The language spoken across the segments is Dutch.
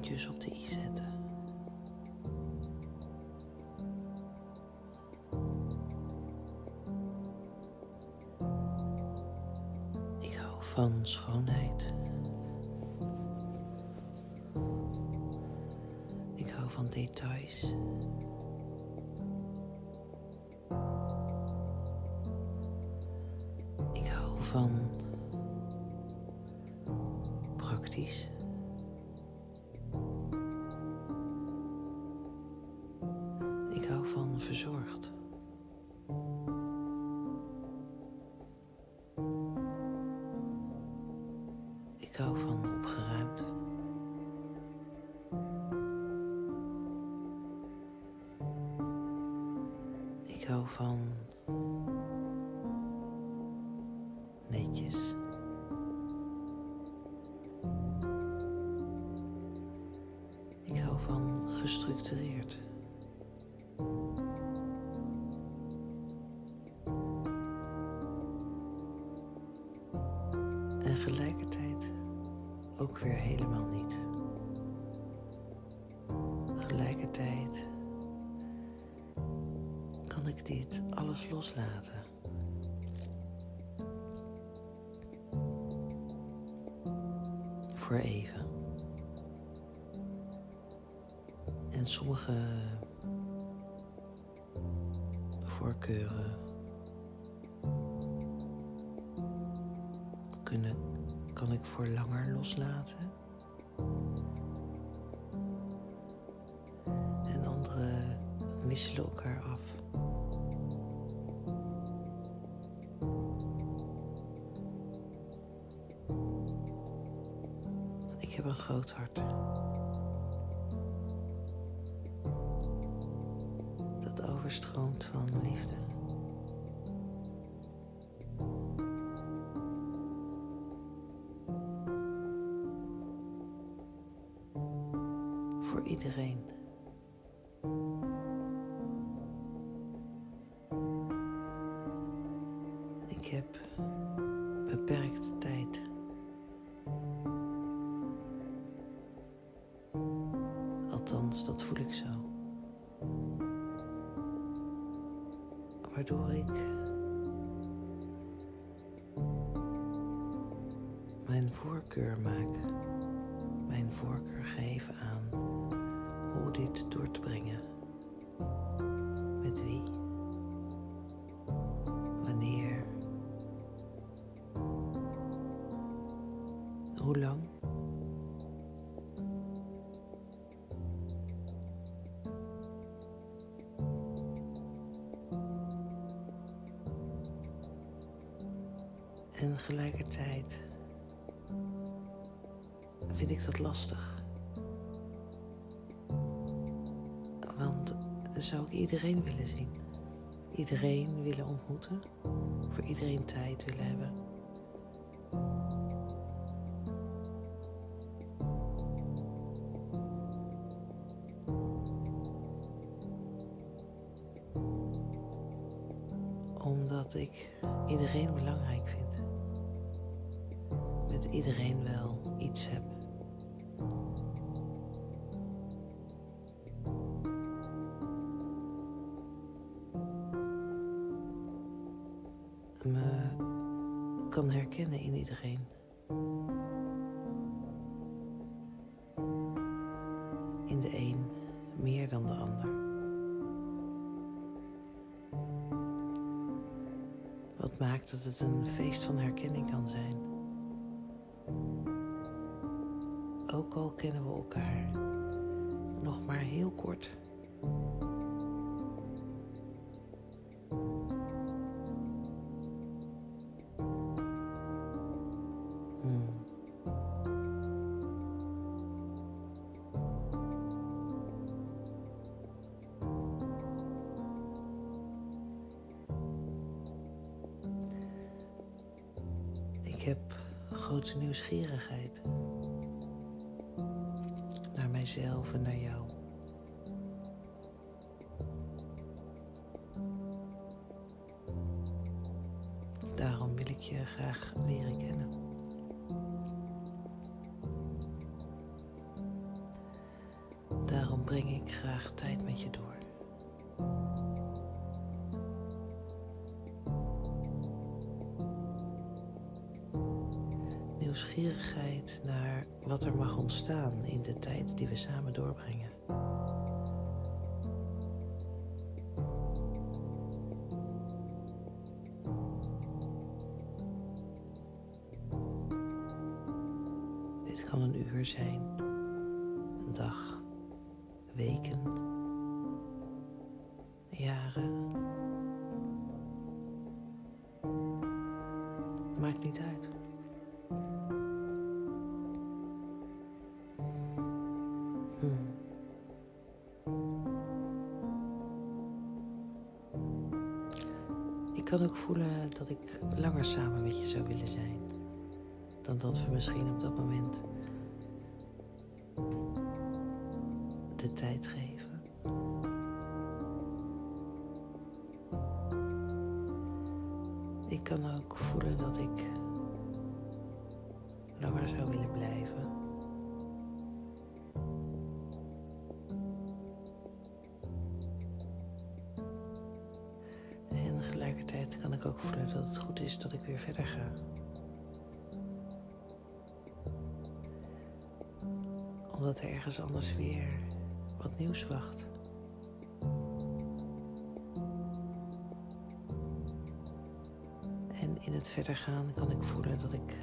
puntjes op de i zetten. Ik hou van schoonheid. Ik hou van details. Ik hou van praktisch. Ik hou van opgeruimd. Ik hou van netjes. Ik hou van gestructureerd. En gelijkertijd ook weer helemaal niet. Gelijkertijd kan ik dit alles loslaten. Voor even. En sommige voorkeuren kan ik voor langer loslaten. En andere wisselen elkaar af. Ik heb een groot hart. Dat overstroomt van liefde. Voor iedereen. Aan hoe dit door te brengen. Met wie? Wanneer? Hoe lang? En tegelijkertijd vind ik dat lastig. Want zou ik iedereen willen zien? Iedereen willen ontmoeten? Voor iedereen tijd willen hebben? Omdat ik iedereen belangrijk vind. Met iedereen wel iets heb. Kan herkennen in iedereen. In de een meer dan de ander. Wat maakt dat het een feest van herkenning kan zijn. Ook al kennen we elkaar nog maar heel kort. grootste nieuwsgierigheid naar mijzelf en naar jou. Daarom wil ik je graag leren kennen. Daarom breng ik graag tijd met je door. Naar wat er mag ontstaan in de tijd die we samen doorbrengen. Dit kan een uur zijn, een dag, weken, jaren. Ik kan ook voelen dat ik langer samen met je zou willen zijn dan dat we misschien op dat moment de tijd geven. Ik kan ook voelen dat ik langer zou willen blijven. Tegelijkertijd kan ik ook voelen dat het goed is dat ik weer verder ga. Omdat er ergens anders weer wat nieuws wacht. En in het verder gaan kan ik voelen dat ik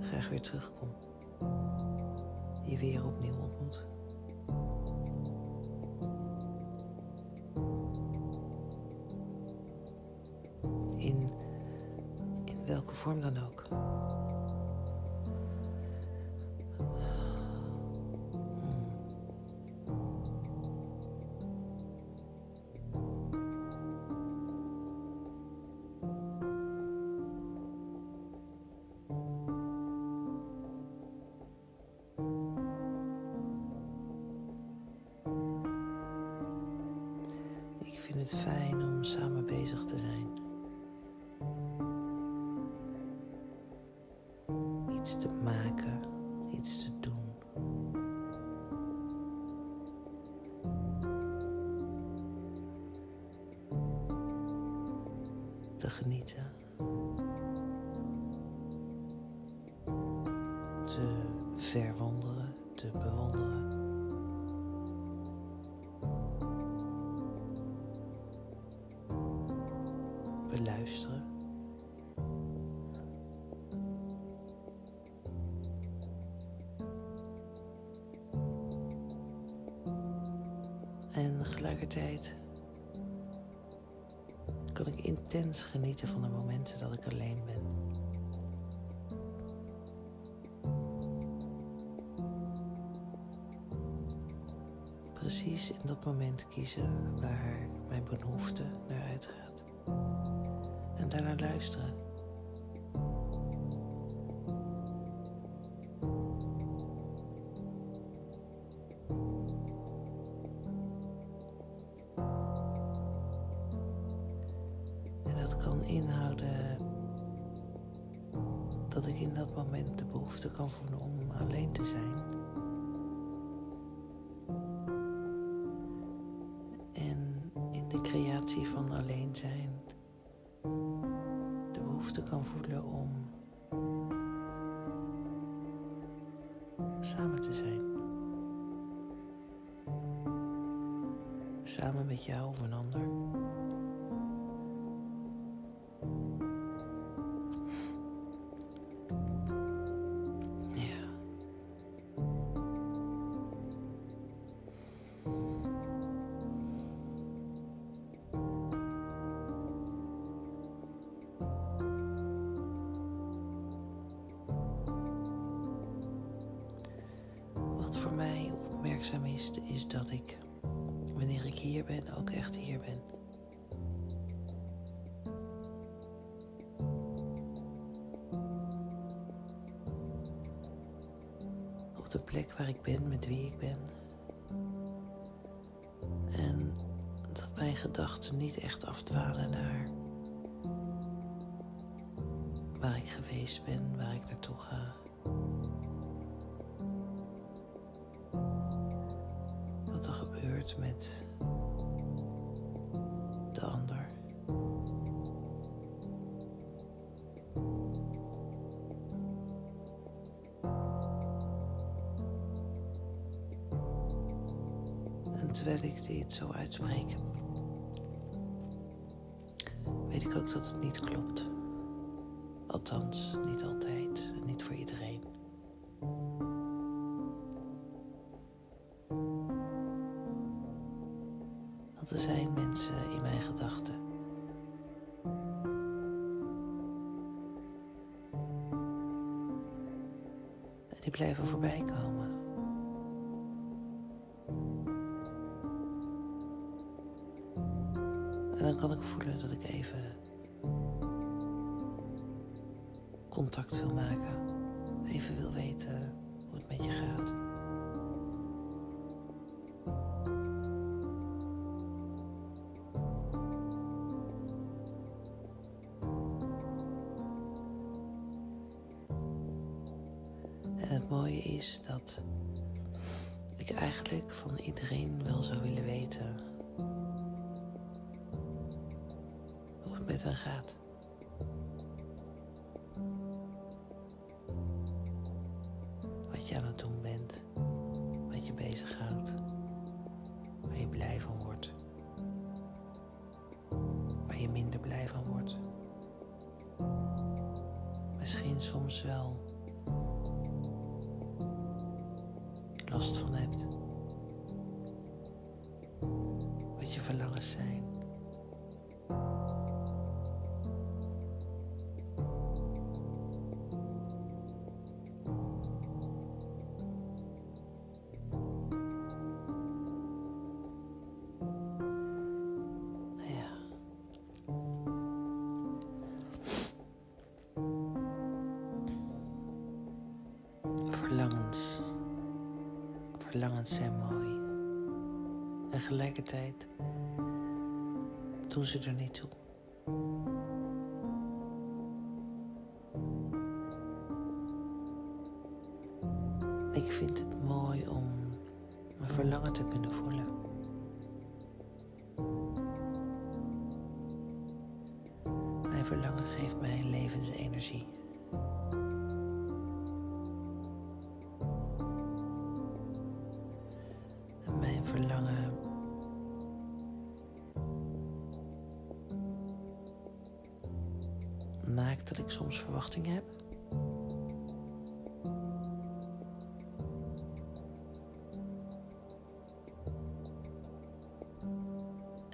graag weer terugkom. Je weer opnieuw ontmoet. In, in welke vorm dan ook. Iets te maken, iets te doen. Te genieten. Te verwonderen, te bewonderen. beluisteren. Tegelijkertijd kan ik intens genieten van de momenten dat ik alleen ben. Precies in dat moment kiezen waar mijn behoefte naar uitgaat en daarnaar luisteren. Voelen om alleen te zijn. En in de creatie van alleen zijn de behoefte kan voelen om samen te zijn. Samen met jou of een ander. Mij opmerkzaam is, is dat ik, wanneer ik hier ben, ook echt hier ben. Op de plek waar ik ben, met wie ik ben. En dat mijn gedachten niet echt afdwalen naar waar ik geweest ben, waar ik naartoe ga. Met de ander. En terwijl ik dit zo uitspreek, weet ik ook dat het niet klopt. Althans, niet altijd Er zijn mensen in mijn gedachten. En die blijven voorbij komen. En dan kan ik voelen dat ik even contact wil maken. Even wil weten hoe het met je gaat. Is dat ik eigenlijk van iedereen wel zou willen weten hoe het met hen gaat. Wat je aan het doen bent, wat je bezighoudt, waar je blij van wordt, waar je minder blij van wordt. Misschien soms wel last van hebt. Wat je verlangens zijn. Verlangens zijn mooi. En gelijkertijd doen ze er niet toe. Ik vind het mooi om mijn verlangen te kunnen voelen. Mijn verlangen geeft mij levensenergie.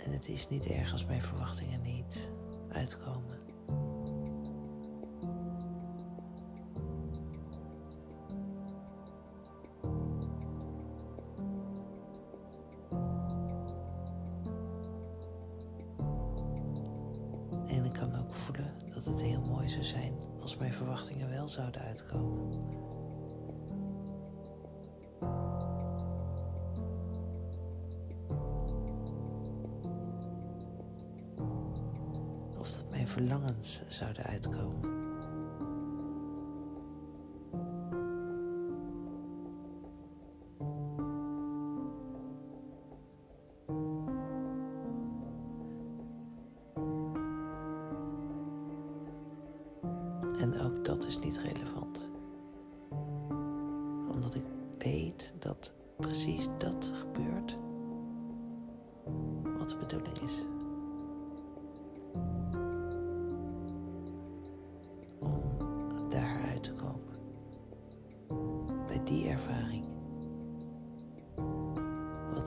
En het is niet erg als mijn verwachtingen niet uitkomen. Mijn verlangens zouden uitkomen. En ook dat is niet relevant. Omdat ik weet dat precies dat gebeurt wat de bedoeling is.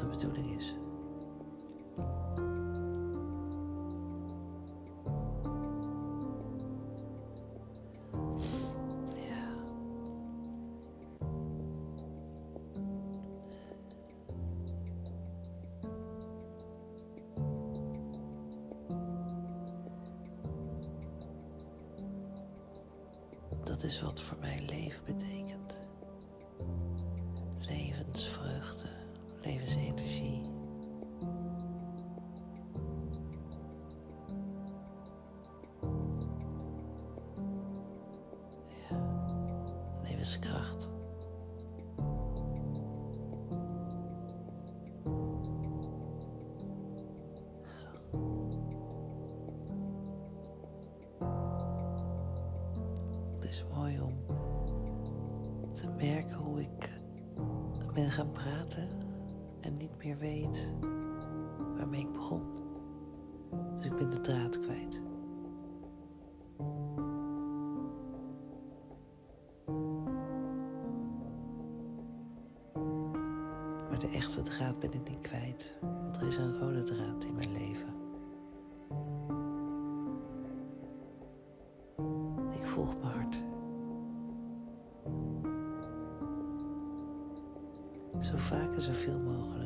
De bedoeling is. Ja. Dat is wat voor mij leven betekent. Levensvreugde, levensenergie. Ja, kracht. Het is mooi om te merken hoe ik ben gaan praten en niet meer weet waarmee ik begon. Dus ik ben de draad kwijt. Maar de echte draad ben ik niet kwijt, want er is een rode draad in mijn leven. Ik volg mijn hart. Zo zoveel mogelijk.